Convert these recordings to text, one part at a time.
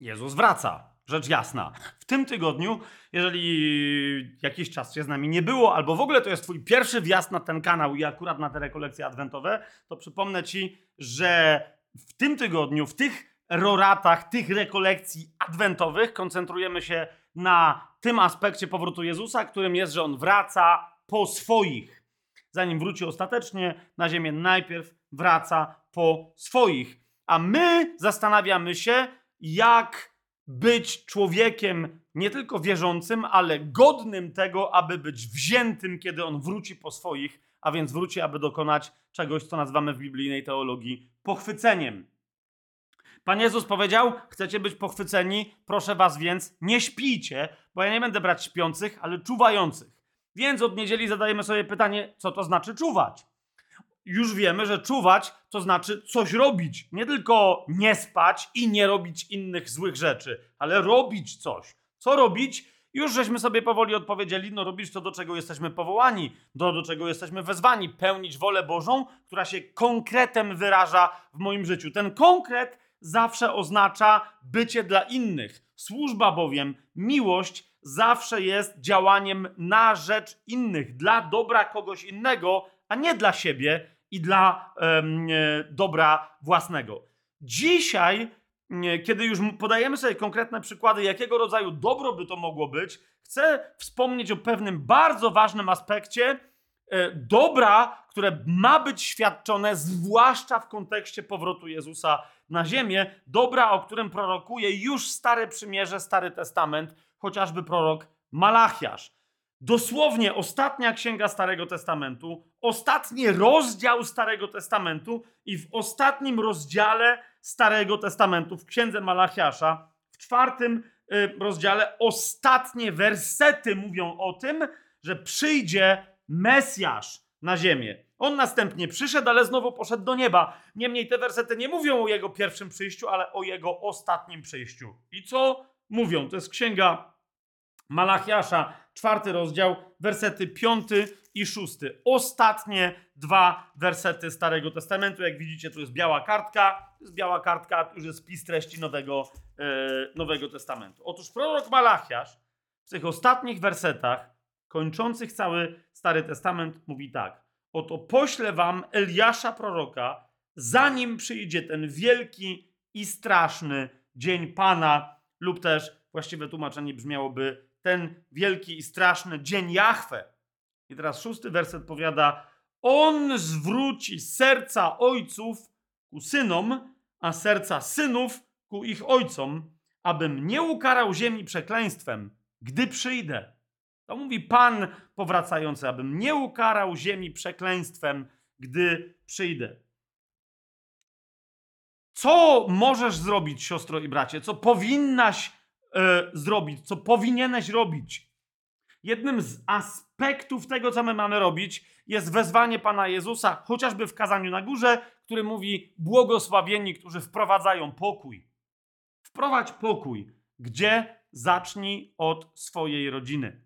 Jezus wraca. Rzecz jasna. W tym tygodniu, jeżeli jakiś czas się z nami nie było, albo w ogóle to jest Twój pierwszy wjazd na ten kanał i akurat na te rekolekcje adwentowe, to przypomnę Ci, że w tym tygodniu, w tych roratach, tych rekolekcji adwentowych koncentrujemy się na tym aspekcie powrotu Jezusa, którym jest, że On wraca po swoich. Zanim wróci ostatecznie na ziemię, najpierw wraca po swoich. A my zastanawiamy się, jak być człowiekiem nie tylko wierzącym, ale godnym tego, aby być wziętym, kiedy on wróci po swoich, a więc wróci, aby dokonać czegoś, co nazywamy w biblijnej teologii pochwyceniem. Pan Jezus powiedział: Chcecie być pochwyceni, proszę was więc, nie śpijcie, bo ja nie będę brać śpiących, ale czuwających. Więc od niedzieli zadajemy sobie pytanie, co to znaczy czuwać już wiemy, że czuwać to znaczy coś robić. Nie tylko nie spać i nie robić innych złych rzeczy, ale robić coś. Co robić? Już żeśmy sobie powoli odpowiedzieli, no robić to, do czego jesteśmy powołani, do, do czego jesteśmy wezwani, pełnić wolę Bożą, która się konkretem wyraża w moim życiu. Ten konkret zawsze oznacza bycie dla innych. Służba bowiem, miłość zawsze jest działaniem na rzecz innych, dla dobra kogoś innego, a nie dla siebie i dla e, dobra własnego. Dzisiaj, kiedy już podajemy sobie konkretne przykłady, jakiego rodzaju dobro by to mogło być, chcę wspomnieć o pewnym bardzo ważnym aspekcie e, dobra, które ma być świadczone, zwłaszcza w kontekście powrotu Jezusa na ziemię, dobra, o którym prorokuje już Stare Przymierze, Stary Testament, chociażby prorok Malachiasz. Dosłownie ostatnia księga Starego Testamentu, ostatni rozdział Starego Testamentu i w ostatnim rozdziale Starego Testamentu, w księdze Malachiasza, w czwartym y, rozdziale, ostatnie wersety mówią o tym, że przyjdzie Mesjasz na ziemię. On następnie przyszedł, ale znowu poszedł do nieba. Niemniej te wersety nie mówią o jego pierwszym przyjściu, ale o jego ostatnim przyjściu. I co mówią? To jest księga Malachiasza, czwarty rozdział, wersety piąty i szósty. Ostatnie dwa wersety Starego Testamentu. Jak widzicie, tu jest biała kartka. To jest biała kartka, już jest spis treści Nowego, e, Nowego Testamentu. Otóż prorok Malachiasz w tych ostatnich wersetach, kończących cały Stary Testament, mówi tak. Oto poślę wam Eliasza proroka, zanim przyjdzie ten wielki i straszny dzień Pana, lub też właściwe tłumaczenie brzmiałoby ten wielki i straszny dzień Jahwe. I teraz szósty werset powiada: On zwróci serca ojców ku synom, a serca synów ku ich ojcom, abym nie ukarał ziemi przekleństwem, gdy przyjdę. To mówi Pan powracający, abym nie ukarał ziemi przekleństwem, gdy przyjdę. Co możesz zrobić, siostro i bracie? Co powinnaś e, zrobić, co powinieneś robić. Jednym z aspektów tego, co my mamy robić, jest wezwanie Pana Jezusa, chociażby w kazaniu na górze, który mówi: Błogosławieni, którzy wprowadzają pokój. Wprowadź pokój. Gdzie? Zacznij od swojej rodziny.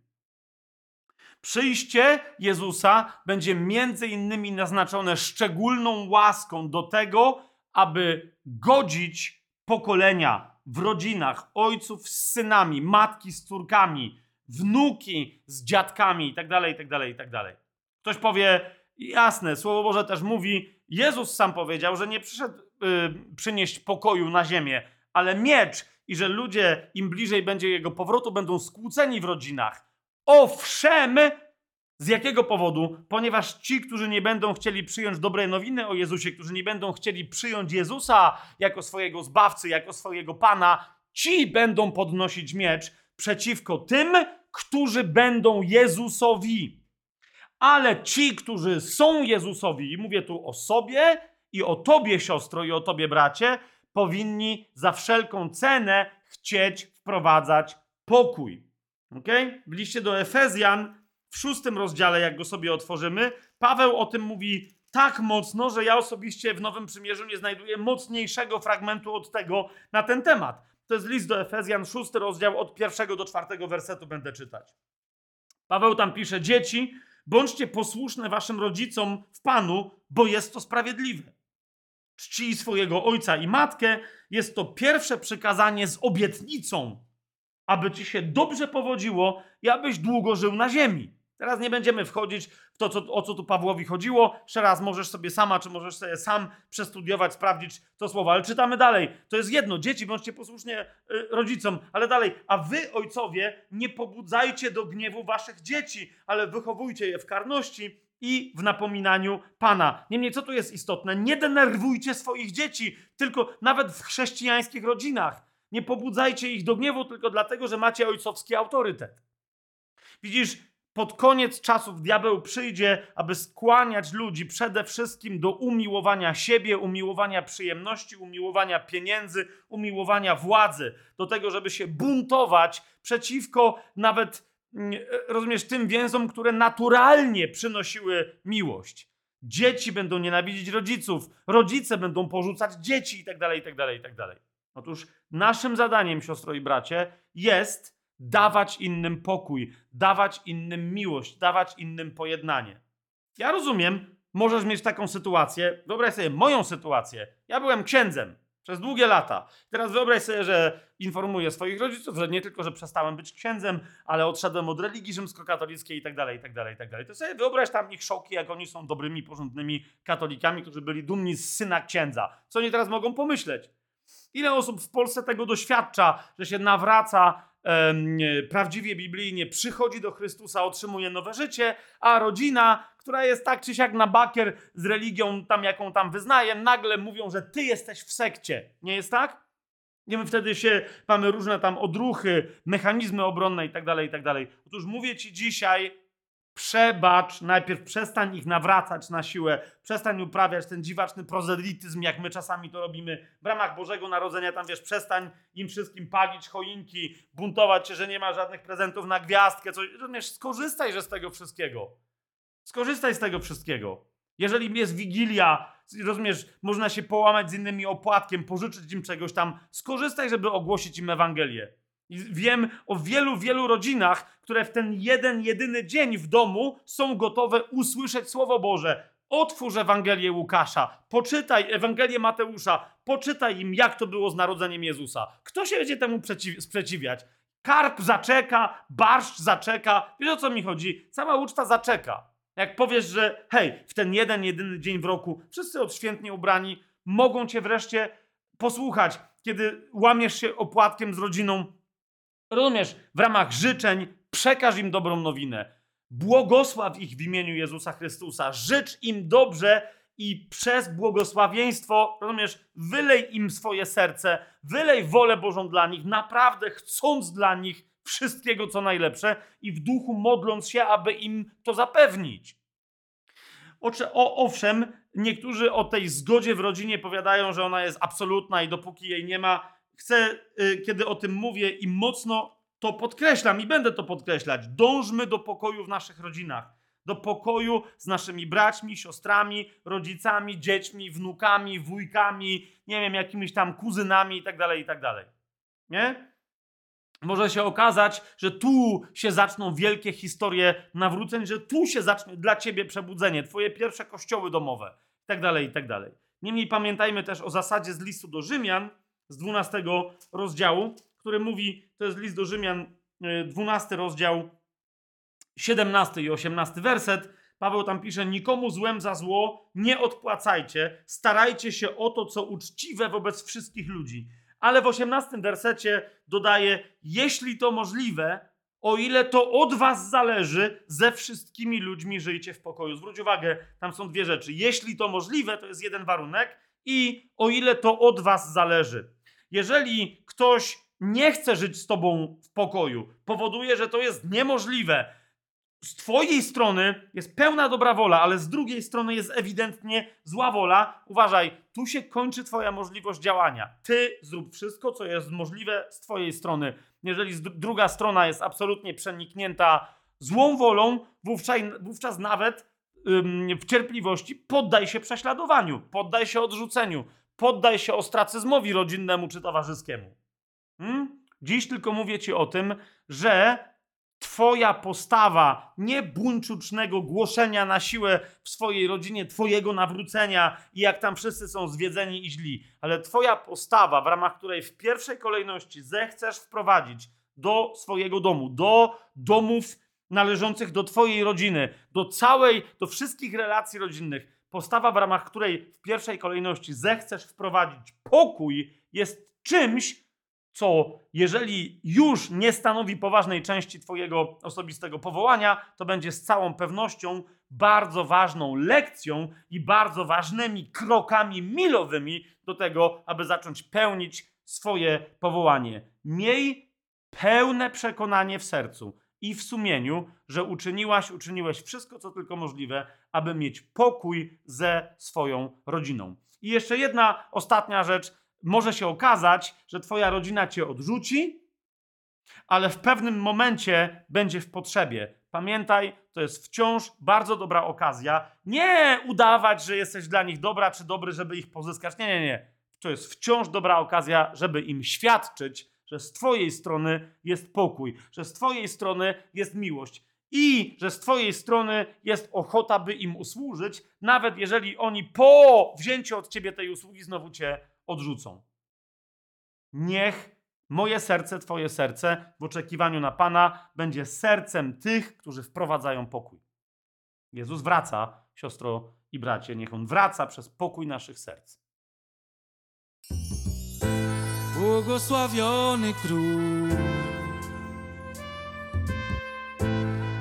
Przyjście Jezusa będzie między innymi naznaczone szczególną łaską do tego, aby godzić pokolenia w rodzinach, ojców z synami, matki z córkami, wnuki z dziadkami itd., itd., itd. Ktoś powie, jasne, Słowo Boże też mówi, Jezus sam powiedział, że nie przyszedł y, przynieść pokoju na ziemię, ale miecz i że ludzie, im bliżej będzie Jego powrotu, będą skłóceni w rodzinach. Owszem, z jakiego powodu? Ponieważ ci, którzy nie będą chcieli przyjąć dobrej nowiny o Jezusie, którzy nie będą chcieli przyjąć Jezusa jako swojego zbawcy, jako swojego pana, ci będą podnosić miecz przeciwko tym, którzy będą Jezusowi. Ale ci, którzy są Jezusowi, i mówię tu o sobie i o tobie, siostro, i o tobie, bracie, powinni za wszelką cenę chcieć wprowadzać pokój. Ok? W liście do Efezjan w szóstym rozdziale, jak go sobie otworzymy, Paweł o tym mówi tak mocno, że ja osobiście w Nowym Przymierzu nie znajduję mocniejszego fragmentu od tego na ten temat. To jest list do Efezjan, szósty rozdział, od pierwszego do czwartego wersetu będę czytać. Paweł tam pisze: Dzieci, bądźcie posłuszne waszym rodzicom w Panu, bo jest to sprawiedliwe. czcij swojego ojca i matkę, jest to pierwsze przykazanie z obietnicą, aby ci się dobrze powodziło i abyś długo żył na ziemi. Teraz nie będziemy wchodzić w to, co, o co tu Pawłowi chodziło. Jeszcze raz możesz sobie sama, czy możesz sobie sam przestudiować, sprawdzić to słowo. Ale czytamy dalej. To jest jedno. Dzieci, bądźcie posłusznie y, rodzicom. Ale dalej. A wy, ojcowie, nie pobudzajcie do gniewu waszych dzieci, ale wychowujcie je w karności i w napominaniu Pana. Niemniej, co tu jest istotne? Nie denerwujcie swoich dzieci, tylko nawet w chrześcijańskich rodzinach. Nie pobudzajcie ich do gniewu tylko dlatego, że macie ojcowski autorytet. Widzisz, pod koniec czasów diabeł przyjdzie, aby skłaniać ludzi przede wszystkim do umiłowania siebie, umiłowania przyjemności, umiłowania pieniędzy, umiłowania władzy, do tego, żeby się buntować przeciwko nawet, mm, rozumiesz, tym więzom, które naturalnie przynosiły miłość. Dzieci będą nienawidzić rodziców, rodzice będą porzucać dzieci itd., itd., itd. Otóż naszym zadaniem, siostro i bracie, jest dawać innym pokój, dawać innym miłość, dawać innym pojednanie. Ja rozumiem, możesz mieć taką sytuację. Wyobraź sobie moją sytuację. Ja byłem księdzem przez długie lata. Teraz wyobraź sobie, że informuję swoich rodziców, że nie tylko, że przestałem być księdzem, ale odszedłem od religii rzymskokatolickiej i tak dalej, i tak dalej, i tak dalej. To sobie wyobraź tam ich szoki, jak oni są dobrymi, porządnymi katolikami, którzy byli dumni z syna księdza. Co oni teraz mogą pomyśleć? Ile osób w Polsce tego doświadcza, że się nawraca prawdziwie biblijnie przychodzi do Chrystusa, otrzymuje nowe życie, a rodzina, która jest tak czy siak na bakier z religią tam, jaką tam wyznaje, nagle mówią, że ty jesteś w sekcie. Nie jest tak? Nie my wtedy się, mamy różne tam odruchy, mechanizmy obronne i tak dalej, i tak. Otóż mówię ci dzisiaj, Przebacz, najpierw przestań ich nawracać na siłę, przestań uprawiać ten dziwaczny prozelityzm, jak my czasami to robimy w ramach Bożego Narodzenia. Tam wiesz, przestań im wszystkim palić choinki, buntować się, że nie ma żadnych prezentów na gwiazdkę. Coś. Rozumiesz, skorzystaj że z tego wszystkiego. Skorzystaj z tego wszystkiego. Jeżeli jest wigilia, rozumiesz, można się połamać z innymi opłatkiem, pożyczyć im czegoś tam, skorzystaj, żeby ogłosić im Ewangelię. I wiem o wielu, wielu rodzinach, które w ten jeden, jedyny dzień w domu są gotowe usłyszeć Słowo Boże. Otwórz Ewangelię Łukasza, poczytaj Ewangelię Mateusza, poczytaj im, jak to było z narodzeniem Jezusa. Kto się będzie temu sprzeciwiać? Karp zaczeka, barszcz zaczeka. Wiesz o co mi chodzi? Cała uczta zaczeka. Jak powiesz, że hej, w ten jeden, jedyny dzień w roku wszyscy odświętnie ubrani mogą cię wreszcie posłuchać, kiedy łamiesz się opłatkiem z rodziną Rozumiesz? W ramach życzeń przekaż im dobrą nowinę. Błogosław ich w imieniu Jezusa Chrystusa. Życz im dobrze i przez błogosławieństwo, rozumiesz, wylej im swoje serce, wylej wolę Bożą dla nich, naprawdę chcąc dla nich wszystkiego, co najlepsze i w duchu modląc się, aby im to zapewnić. O, owszem, niektórzy o tej zgodzie w rodzinie powiadają, że ona jest absolutna i dopóki jej nie ma, chcę, y, kiedy o tym mówię i mocno to podkreślam i będę to podkreślać, dążmy do pokoju w naszych rodzinach. Do pokoju z naszymi braćmi, siostrami, rodzicami, dziećmi, wnukami, wujkami, nie wiem, jakimiś tam kuzynami itd., tak itd. Tak nie? Może się okazać, że tu się zaczną wielkie historie nawróceń, że tu się zacznie dla ciebie przebudzenie, twoje pierwsze kościoły domowe itd., tak itd. Niemniej pamiętajmy też o zasadzie z listu do Rzymian, z 12 rozdziału, który mówi, to jest list do Rzymian, 12 e, rozdział, 17 i 18 werset. Paweł tam pisze: Nikomu złem za zło nie odpłacajcie, starajcie się o to, co uczciwe wobec wszystkich ludzi. Ale w 18 wersecie dodaje: Jeśli to możliwe, o ile to od was zależy, ze wszystkimi ludźmi żyjcie w pokoju. Zwróć uwagę, tam są dwie rzeczy. Jeśli to możliwe, to jest jeden warunek, i o ile to od was zależy. Jeżeli ktoś nie chce żyć z tobą w pokoju, powoduje, że to jest niemożliwe. Z twojej strony jest pełna dobra wola, ale z drugiej strony jest ewidentnie zła wola. Uważaj, tu się kończy twoja możliwość działania. Ty zrób wszystko, co jest możliwe z twojej strony. Jeżeli druga strona jest absolutnie przeniknięta złą wolą, wówczas, wówczas nawet w cierpliwości poddaj się prześladowaniu, poddaj się odrzuceniu, poddaj się ostracyzmowi rodzinnemu czy towarzyskiemu. Hmm? Dziś tylko mówię ci o tym, że Twoja postawa, nie buńczucznego głoszenia na siłę w swojej rodzinie Twojego nawrócenia i jak tam wszyscy są zwiedzeni i źli, ale Twoja postawa, w ramach której w pierwszej kolejności zechcesz wprowadzić do swojego domu, do domów należących do Twojej rodziny, do całej, do wszystkich relacji rodzinnych, postawa, w ramach której w pierwszej kolejności zechcesz wprowadzić pokój, jest czymś, co jeżeli już nie stanowi poważnej części Twojego osobistego powołania, to będzie z całą pewnością bardzo ważną lekcją i bardzo ważnymi krokami milowymi do tego, aby zacząć pełnić swoje powołanie. Miej pełne przekonanie w sercu i w sumieniu, że uczyniłaś, uczyniłeś wszystko, co tylko możliwe, aby mieć pokój ze swoją rodziną. I jeszcze jedna ostatnia rzecz. Może się okazać, że Twoja rodzina Cię odrzuci, ale w pewnym momencie będzie w potrzebie. Pamiętaj, to jest wciąż bardzo dobra okazja. Nie udawać, że jesteś dla nich dobra czy dobry, żeby ich pozyskać. Nie, nie, nie. To jest wciąż dobra okazja, żeby im świadczyć, że z Twojej strony jest pokój, że z Twojej strony jest miłość i że z Twojej strony jest ochota, by im usłużyć, nawet jeżeli oni po wzięciu od Ciebie tej usługi znowu Cię odrzucą. Niech moje serce, Twoje serce w oczekiwaniu na Pana będzie sercem tych, którzy wprowadzają pokój. Jezus wraca, siostro i bracie, niech On wraca przez pokój naszych serc. Błogosławiony król,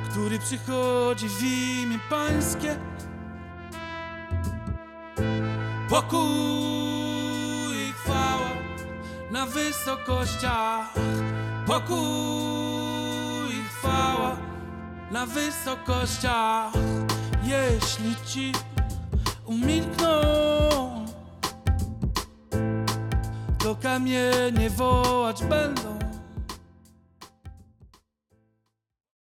który przychodzi w imię Pańskie. Pokój i chwała na wysokościach. Pokój i chwała na wysokościach. Jeśli ci umilkną to kamienie wołać będą.